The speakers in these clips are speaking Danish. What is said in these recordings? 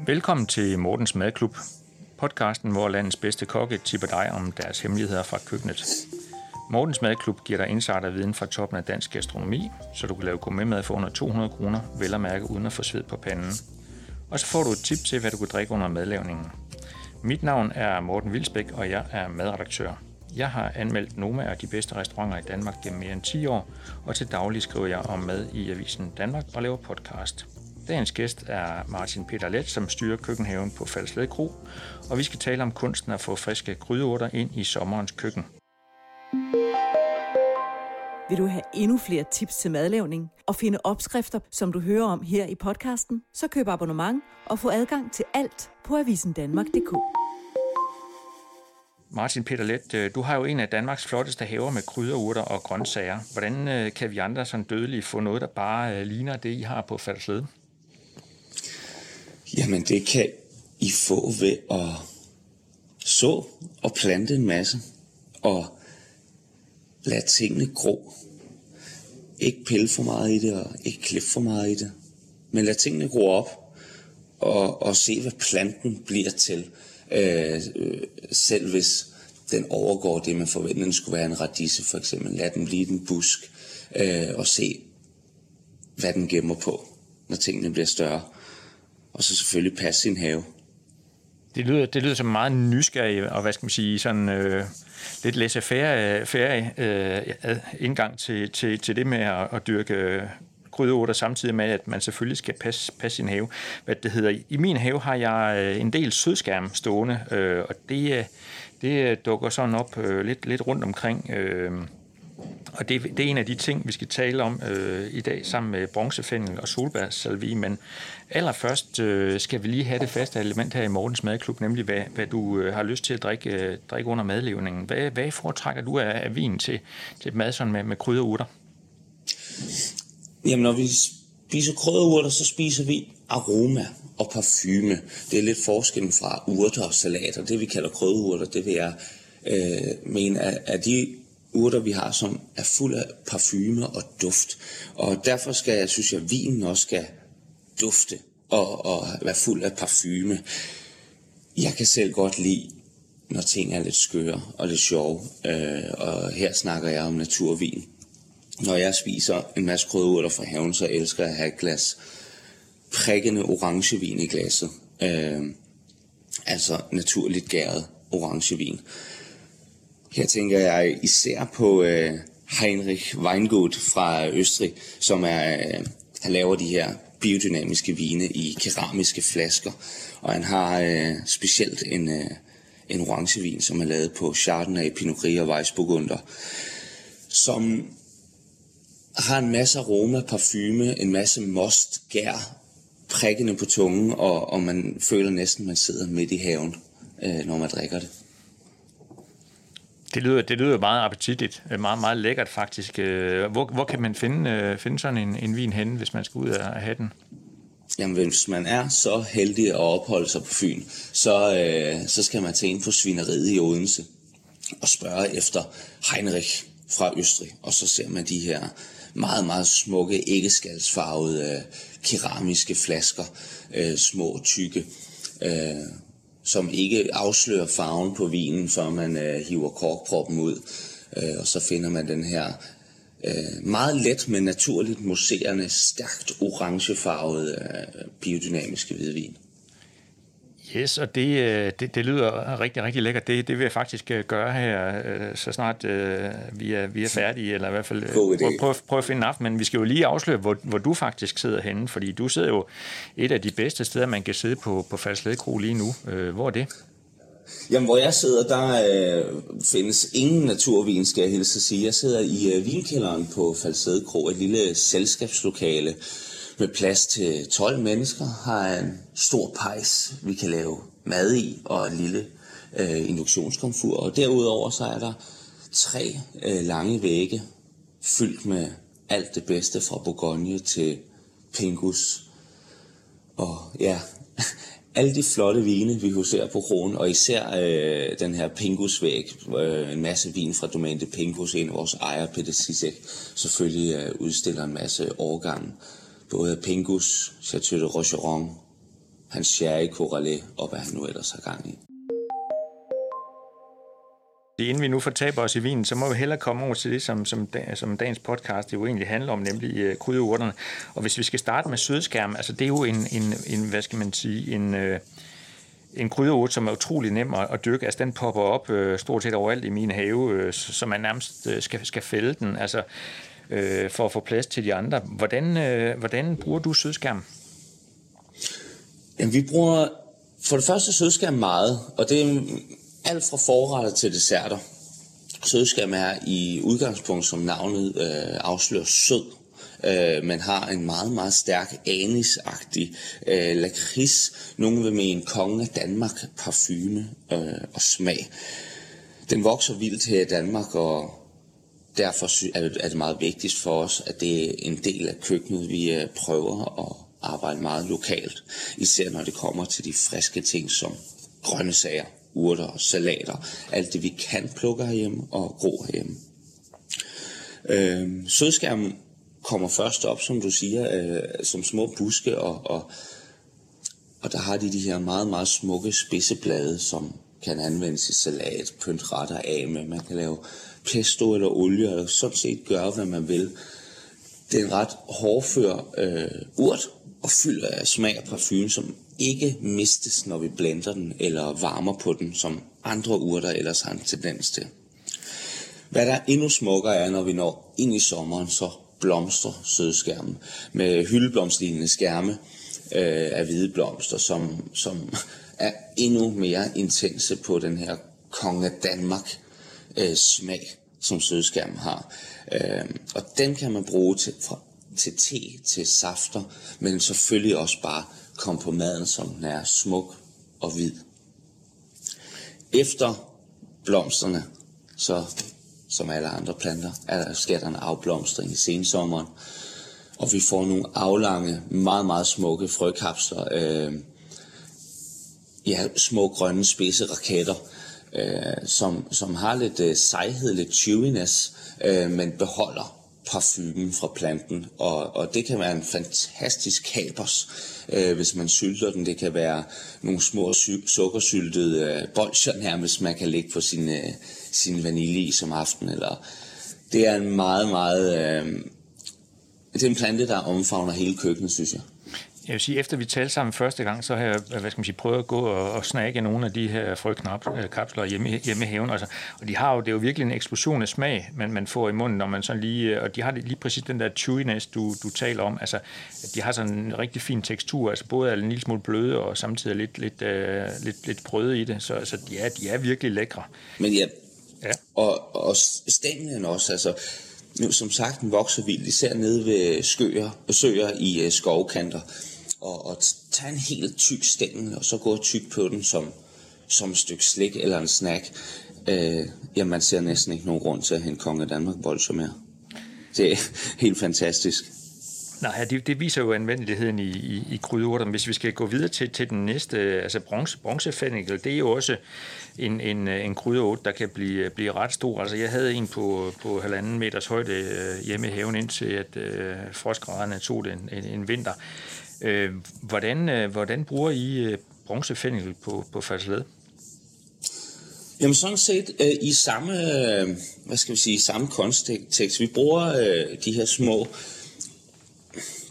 Velkommen til Mortens Madklub, podcasten, hvor landets bedste kokke tipper dig om deres hemmeligheder fra køkkenet. Mortens Madklub giver dig insiderviden fra toppen af dansk gastronomi, så du kan lave gourmetmad for under 200 kroner, vel at mærke uden at få sved på panden. Og så får du et tip til, hvad du kan drikke under madlavningen. Mit navn er Morten Vilsbæk, og jeg er madredaktør. Jeg har anmeldt Noma af de bedste restauranter i Danmark gennem mere end 10 år, og til daglig skriver jeg om mad i Avisen Danmark og laver podcast. Dagens gæst er Martin Peter Let, som styrer køkkenhaven på Falsled Kro, og vi skal tale om kunsten at få friske krydderurter ind i sommerens køkken. Vil du have endnu flere tips til madlavning og finde opskrifter, som du hører om her i podcasten, så køb abonnement og få adgang til alt på avisendanmark.dk. Martin Peter Let, øh, du har jo en af Danmarks flotteste haver med krydderurter og grøntsager. Hvordan øh, kan vi andre sådan dødelige få noget, der bare øh, ligner det, I har på Falsled? Jamen det kan I få ved at så og plante en masse og lade tingene gro. Ikke pille for meget i det og ikke klippe for meget i det. Men lad tingene gro op og, og se hvad planten bliver til. Øh, øh, selv hvis den overgår det, man forventer, den skulle være en radise for eksempel. Lad den blive en busk øh, og se, hvad den gemmer på, når tingene bliver større og så selvfølgelig passe sin have. Det lyder, det lyder som meget nysgerrig og hvad skal man sige, sådan øh, lidt laissez-faire øh, øh indgang til, til, til det med at, at dyrke krydderurter, samtidig med, at man selvfølgelig skal passe, passe sin have. Hvad det hedder. I min have har jeg øh, en del sødskærm stående, øh, og det, øh, det øh, dukker sådan op øh, lidt, lidt rundt omkring. Øh, og det, det er en af de ting, vi skal tale om øh, i dag sammen med bronzefændel og solbærsalvi, men allerførst øh, skal vi lige have det faste element her i Mortens Madklub, nemlig hvad, hvad du øh, har lyst til at drikke, øh, drikke under madlevningen. Hvad, hvad foretrækker du af, af vin til, til mad sådan med, med krydderurter? Jamen, når vi spiser krydderurter, så spiser vi aroma og parfume. Det er lidt forskellen fra urter og salater. Det vi kalder krydderurter, det vil jeg øh, mene, at, at de urter, vi har, som er fuld af parfume og duft. Og derfor skal jeg, synes jeg, at vinen også skal dufte og, og være fuld af parfume. Jeg kan selv godt lide, når ting er lidt skøre og lidt sjove. Øh, og her snakker jeg om naturvin. Når jeg spiser en masse krydderurter fra haven, så elsker jeg at have et glas prikkende orangevin i glasset. Øh, altså naturligt gæret orangevin. Her tænker jeg især på øh, Heinrich Weingut fra Østrig, som er, øh, han laver de her biodynamiske vine i keramiske flasker. Og han har øh, specielt en, øh, en orangevin, som er lavet på Chardonnay, Pinot Gris og Weissburgunder, som har en masse aroma, parfume, en masse most, gær, prikkende på tungen, og, og man føler næsten, at man sidder midt i haven, øh, når man drikker det. Det lyder, det lyder meget appetitligt, øh, meget, meget lækkert faktisk. Øh, hvor, hvor kan man finde, øh, finde sådan en, en vin henne, hvis man skal ud og have den? Jamen, hvis man er så heldig at opholde sig på Fyn, så, øh, så skal man tage ind på Svineriet i Odense og spørge efter Heinrich fra Østrig. Og så ser man de her meget, meget smukke, æggeskalsfarvede øh, keramiske flasker, øh, små, tykke. Øh, som ikke afslører farven på vinen, før man øh, hiver korkproppen ud. Øh, og så finder man den her øh, meget let, men naturligt muserende, stærkt orangefarvede øh, biodynamiske hvidvin. Yes, og det, øh, det, det lyder rigtig, rigtig lækkert. Det, det vil jeg faktisk øh, gøre her, øh, så snart vi, er, vi er færdige, eller i hvert fald prøve prøv, prøv at finde en aften. Men vi skal jo lige afsløre, hvor, hvor du faktisk sidder henne, fordi du sidder jo et af de bedste steder, man kan sidde på, på Falsledkro lige nu. Hvor er det? Jamen, hvor jeg sidder, der øh, findes ingen naturvin, skal jeg hilse at sige. Jeg sidder i øh, vinkælderen på Falsledkro, et lille selskabslokale, med plads til 12 mennesker, har en stor pejs, vi kan lave mad i, og en lille øh, induktionskomfur. Og derudover så er der tre øh, lange vægge, fyldt med alt det bedste fra Bourgogne til Pingus. Og ja, alle de flotte vine, vi huserer på kronen, og især øh, den her Pingus-væg, øh, en masse vin fra Domaine de Pingus, en af vores ejer, Peter Sisek, selvfølgelig øh, udstiller en masse årgange både Pingus, Chateau de Rocheron, hans Sherry Corralé og hvad han nu ellers har gang i. Inden vi nu fortaber os i vinen, så må vi hellere komme over til det, som, som, som dagens podcast jo egentlig handler om, nemlig uh, krydderurterne. Og hvis vi skal starte med sødskærm, altså det er jo en, en, en hvad skal man sige, en, uh, en krydderurt, som er utrolig nem at, at dyrke. Altså den popper op øh, stort set overalt i min have, øh, så man nærmest øh, skal, skal fælde den, altså øh, for at få plads til de andre. Hvordan, øh, hvordan bruger du sødskærm? Jamen, vi bruger for det første sødskærm meget, og det er alt fra forretter til desserter. Sødskærm er i udgangspunkt, som navnet øh, afslører, sød. Øh, man har en meget, meget stærk anisagtig øh, lakrids. Nogle vil mene en af Danmark parfume øh, og smag. Den vokser vildt her i Danmark, og derfor er det meget vigtigt for os, at det er en del af køkkenet. Vi øh, prøver at arbejde meget lokalt, især når det kommer til de friske ting som grønne sager urter, salater, alt det vi kan plukke herhjemme og gro herhjemme. Øh, sødskærmen kommer først op, som du siger, øh, som små buske, og, og, og der har de de her meget, meget smukke spidseblade, som kan anvendes i salat, pyntretter af med. Man kan lave pesto eller olie, og sådan set gøre, hvad man vil. Det er en ret hårdfør øh, urt, og fyldt af smag og parfume, som ikke mistes, når vi blender den eller varmer på den, som andre urter ellers har en tendens til. Hvad der endnu smukkere er, når vi når ind i sommeren, så blomster sødskærmen med hyldeblomstlignende skærme øh, af hvide blomster, som, som er endnu mere intense på den her konge af Danmark øh, smag, som sødskærmen har. Øh, og den kan man bruge til, fra, til te, til safter, men selvfølgelig også bare komme på maden, som den er smuk og hvid. Efter blomsterne, så som alle andre planter, er der, sker der en afblomstring i sensommeren, og vi får nogle aflange, meget, meget smukke frøkapsler, øh, ja, små grønne spidse raketter, øh, som, som har lidt øh, sejhed, lidt chewiness, øh, men beholder parfumen fra planten, og, og det kan være en fantastisk kapers, øh, hvis man sylter den. Det kan være nogle små sy- sukkersyltede øh, bolcher nærmest, man kan lægge på sin, øh, sin vanilje som aften. Eller, det er en meget, meget... Øh, det er en plante, der omfavner hele køkkenet, synes jeg. Jeg vil sige, efter vi talte sammen første gang, så har jeg hvad skal man sige, prøvet at gå og, og snakke nogle af de her frøkapsler hjemme, hjemme i haven. Altså, og de har jo, det er jo virkelig en eksplosion af smag, man, man får i munden, når man sådan lige, og de har lige præcis den der chewiness, du, du taler om. Altså, de har sådan en rigtig fin tekstur, altså både er en lille smule bløde og samtidig lidt, lidt, uh, lidt, lidt brøde i det, så altså, de, er, de er virkelig lækre. Men ja, ja. Og, og stænglen også, altså, nu, som sagt, den vokser vildt, især nede ved skøer, søer i uh, skovkanter og, og tage en helt tyk stængel, og så gå tyk på den som, som et stykke slik eller en snack. Øh, jamen, man ser næsten ikke nogen grund til at hente Konge af Danmark bolcher mere. Det er helt fantastisk. Nej, det, det viser jo anvendeligheden i, i, i krydderurter. Hvis vi skal gå videre til, til den næste, altså bronze, bronzefændikel, det er jo også en, en, en krydderurt, der kan blive, blive ret stor. Altså jeg havde en på, på halvanden meters højde øh, hjemme i haven, indtil at øh, frostgraderne tog det en, en, en vinter. Øh, hvordan, øh, hvordan bruger I øh, bronzefændikel på, på Falsled? Jamen sådan set øh, i samme, øh, hvad skal vi sige, samme kontekst. Vi bruger øh, de her små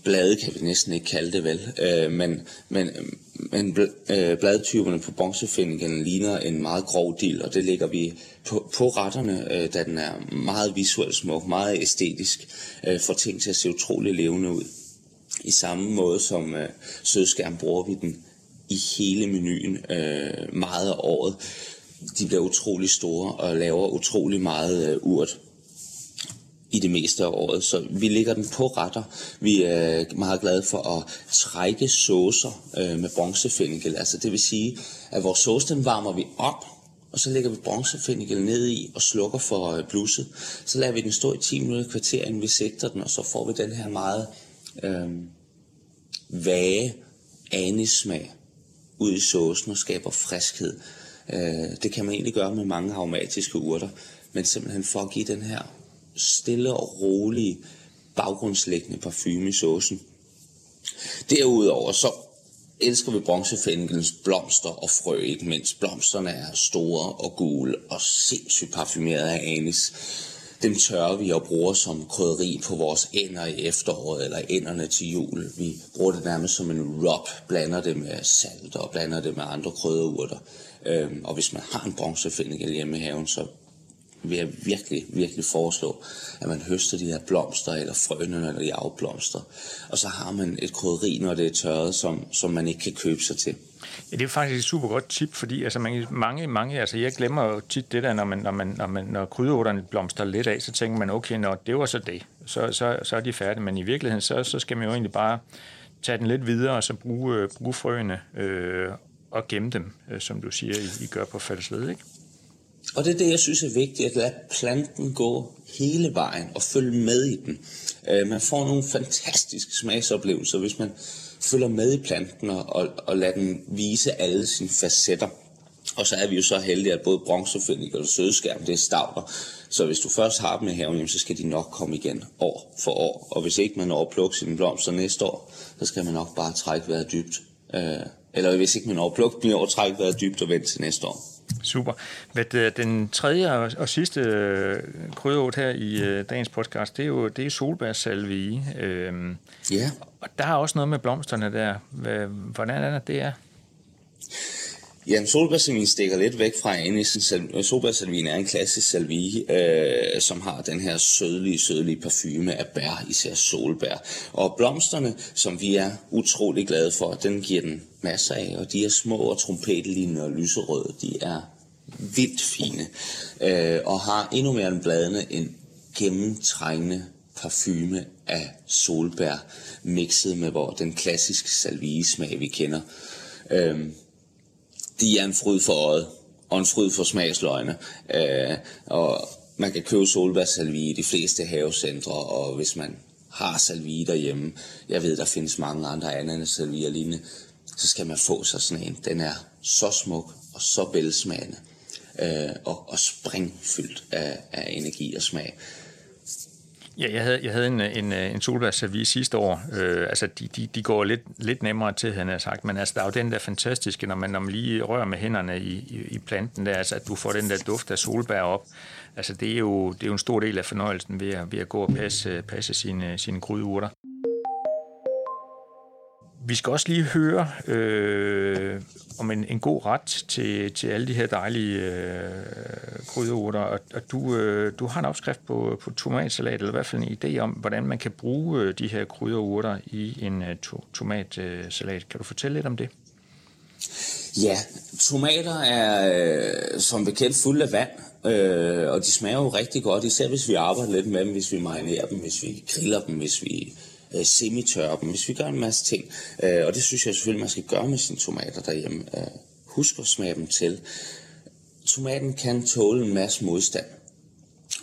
blade, kan vi næsten ikke kalde det vel, øh, men, men, men øh, bladtyperne på bronzefændigen ligner en meget grov del, og det lægger vi på, på retterne, øh, da den er meget visuelt smuk, meget æstetisk, øh, får ting til at se utrolig levende ud. I samme måde som øh, sødskærm bruger vi den i hele menuen øh, meget af året. De bliver utrolig store og laver utrolig meget øh, urt i det meste af året. Så vi lægger den på retter. Vi er meget glade for at trække saucer øh, med bronzefændikel. Altså det vil sige, at vores sauce den varmer vi op, og så lægger vi bronzefændikel ned i og slukker for øh, blusset. Så lader vi den stå i 10 minutter kvarter, inden vi sigter den, og så får vi den her meget øh, vage anismag ud i saucen og skaber friskhed. Øh, det kan man egentlig gøre med mange aromatiske urter, men simpelthen for at give den her stille og rolige baggrundslæggende parfume i såsen. Derudover så elsker vi bronzefænkelens blomster og frø, ikke mindst. Blomsterne er store og gule og sindssygt parfumerede af anis. Dem tørrer vi og bruger som krydderi på vores ænder i efteråret eller ænderne til jul. Vi bruger det nærmest som en rub, blander det med salt og blander det med andre krydderurter. Øhm, og hvis man har en bronzefænkel hjemme i haven, så vil jeg virkelig, virkelig foreslå, at man høster de her blomster, eller frøene, når de afblomster. Og så har man et krydderi, når det er tørret, som, som man ikke kan købe sig til. Ja, det er faktisk et super godt tip, fordi altså, man, mange, mange, altså jeg glemmer jo tit det der, når, man, når, man, når, man, når krydderurterne blomster lidt af, så tænker man, okay, når det var så det, så, så, så er de færdige. Men i virkeligheden, så, så skal man jo egentlig bare tage den lidt videre, og så bruge, øh, bruge frøene øh, og gemme dem, øh, som du siger, I, I gør på Fældesled, ikke? Og det er det, jeg synes er vigtigt, at lade planten gå hele vejen og følge med i den. Øh, man får nogle fantastiske smagsoplevelser, hvis man følger med i planten og, og, og lader den vise alle sine facetter. Og så er vi jo så heldige, at både bronzefændik og sødskærm, det er stavler. Så hvis du først har dem i haven, så skal de nok komme igen år for år. Og hvis ikke man når at plukke sine blomster næste år, så skal man nok bare trække vejret dybt. Øh, eller hvis ikke man når at plukke dem i år, trække vejret dybt og vente til næste år. Super. Men den tredje og sidste øh, krydderort her i øh, dagens podcast, det er jo det er solbærsalvie. Øhm, ja. Og der er også noget med blomsterne der. Hvordan er det, det er? Jamen, solbærsalvin stikker lidt væk fra anisen. Øh, solbærsalvin er en klassisk salvie, øh, som har den her sødlige, sødlige parfume af bær, især solbær. Og blomsterne, som vi er utrolig glade for, den giver den masser af, og de er små og trompetlignende og lyserøde. De er vildt fine, øh, og har endnu mere end bladene en gennemtrængende parfume af solbær, mixet med hvor den klassiske salvie-smag, vi kender. Øh, de er en fryd for øjet, og en fryd for smagsløgne. Øh, og man kan købe solbærsalvie i de fleste havecentre, og hvis man har salvie derhjemme, jeg ved, der findes mange andre ananasalvier lignende, så skal man få sig sådan en. Den er så smuk og så velsmagende øh, og, og springfyldt af, af energi og smag. Ja, jeg havde, jeg havde en, en, en solbærservice sidste år. Øh, altså, de, de, de går lidt, lidt nemmere til, han har sagt. Men altså, der er jo den der fantastiske, når man, når man lige rører med hænderne i, i, i planten, der, altså, at du får den der duft af solbær op. Altså, det er jo, det er jo en stor del af fornøjelsen ved at, ved at gå og passe, passe sine, sine krydderurter. Vi skal også lige høre øh, om en, en god ret til, til alle de her dejlige øh, krydderurter. Og, og du, øh, du har en opskrift på, på tomatsalat, eller i hvert fald en idé om, hvordan man kan bruge øh, de her krydderurter i en uh, to, tomatsalat. Kan du fortælle lidt om det? Ja, tomater er øh, som bekendt fulde af vand, øh, og de smager jo rigtig godt, især hvis vi arbejder lidt med dem, hvis vi marinerer dem, hvis vi griller dem, hvis vi øh, semitørre dem, hvis vi gør en masse ting. Øh, og det synes jeg selvfølgelig, man skal gøre med sine tomater derhjemme. Øh, husk at smage dem til. Tomaten kan tåle en masse modstand.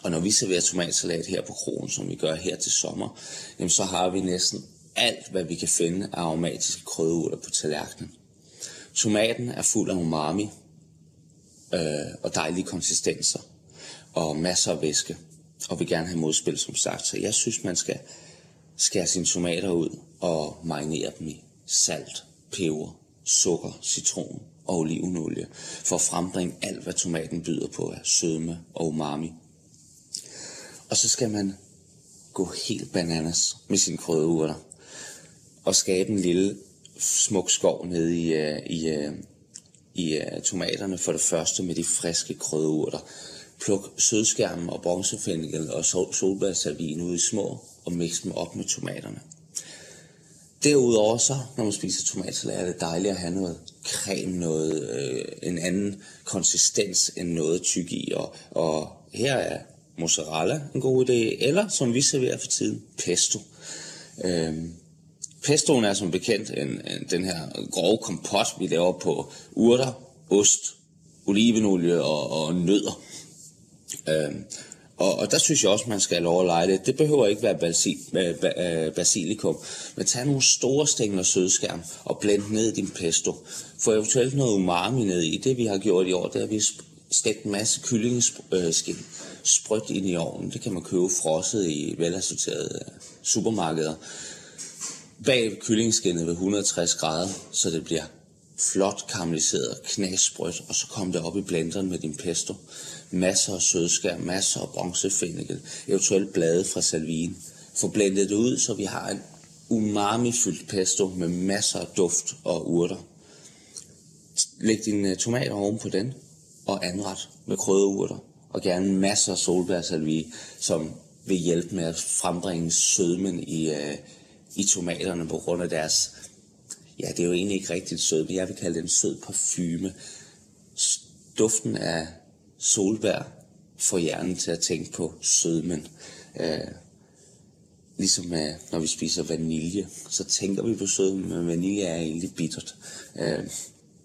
Og når vi serverer tomatsalat her på kronen, som vi gør her til sommer, jamen så har vi næsten alt, hvad vi kan finde af aromatiske krydderurter på tallerkenen. Tomaten er fuld af umami øh, og dejlige konsistenser og masser af væske og vil gerne have modspil, som sagt. Så jeg synes, man skal skærer sine tomater ud og marinerer dem i salt, peber, sukker, citron og olivenolie for at frembringe alt, hvad tomaten byder på af sødme og umami. Og så skal man gå helt bananas med sine krydderurter og skabe en lille smuk skov nede i, øh, i, øh, i øh, tomaterne for det første med de friske krydderurter. Pluk sødskærmen og bronzefændikel og sol ud i små og mixe dem op med tomaterne. Derudover så, når man spiser tomatsalat, er det dejligt at have noget creme, noget, øh, en anden konsistens end noget tyk i. Og, og her er mozzarella en god idé, eller som vi serverer for tiden, pesto. Øhm, pestoen er som bekendt en, en, den her grove kompot, vi laver på urter, ost, olivenolie og, og nødder. Øhm, og, og der synes jeg også, man skal lov at lege det. Det behøver ikke være basil, øh, basilikum. Men tag nogle store stængler sødskærm og blend ned i din pesto. Få eventuelt noget umami ned i. Det vi har gjort i år, det er, at vi stegt en masse kyllingeskin øh, sprødt ind i ovnen. Det kan man købe frosset i velassorterede øh, supermarkeder. bag kyllingeskinnet ved 160 grader, så det bliver flot karamelliseret, knasbrødt, og så kom det op i blenderen med din pesto. Masser af sødskær, masser af bronzefændikel, eventuelt blade fra salvien. Få blendet det ud, så vi har en umami-fyldt pesto med masser af duft og urter. Læg dine øh, tomater oven på den, og anret med krydderurter, og gerne masser af solbærsalvie, som vil hjælpe med at frembringe sødmen i, øh, i tomaterne på grund af deres, ja, det er jo egentlig ikke rigtigt sød, men jeg vil kalde det en sød parfume. Duften af solbær får hjernen til at tænke på sødmen. Uh, ligesom uh, når vi spiser vanilje, så tænker vi på sødmen, men vanilje er egentlig bittert. Uh,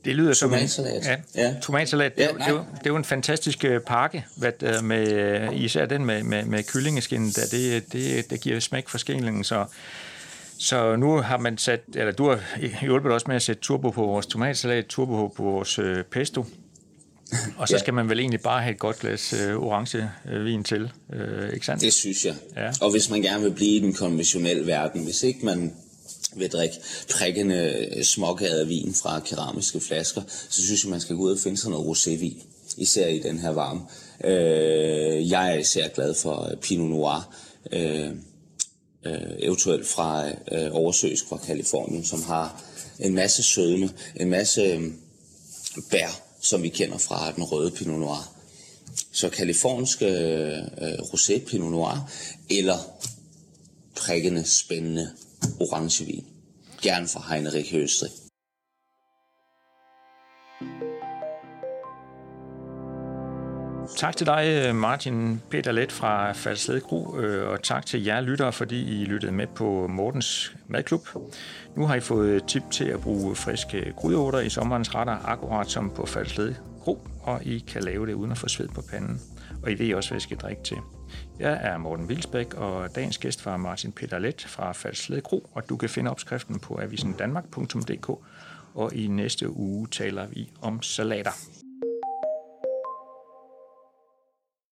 det lyder som tomatsalat. Ja, ja. tomatsalat. Ja, det, det, det, er jo en fantastisk øh, pakke, hvad, med, øh, især den med, med, med kyllingeskin, der det, det, det giver smæk for skillingen, så så nu har man sat, eller du har hjulpet os med at sætte turbo på vores tomatsalat, turbo på vores øh, pesto, og så ja. skal man vel egentlig bare have et godt glas øh, orange øh, vin til, øh, ikke sandt? Det synes jeg. Ja. Og hvis man gerne vil blive i den konventionelle verden, hvis ikke man vil drikke prikkende smågadet vin fra keramiske flasker, så synes jeg, man skal gå ud og finde sig noget rosévin, især i den her varme. Øh, jeg er især glad for Pinot Noir, øh, øh, eventuelt fra øh, oversøisk fra Kalifornien, som har en masse sødme, en masse øh, bær, som vi kender fra den røde Pinot Noir. Så kalifornisk øh, rosé Pinot Noir, eller prikkende, spændende orangevin. Gerne fra Heinrich Høstrig. Tak til dig, øh, Martin Peter Let fra Falsled Gro, øh, og tak til jer lyttere, fordi I lyttede med på Mortens Madklub. Nu har I fået tip til at bruge friske grydeoter i sommerens retter, akkurat som på Falsled Gro, og I kan lave det uden at få sved på panden. Og I ved også, hvad I skal drikke til. Jeg er Morten Vilsbæk, og dagens gæst var Martin Peter Let fra Falsled Gro, og du kan finde opskriften på avisendanmark.dk, og i næste uge taler vi om salater.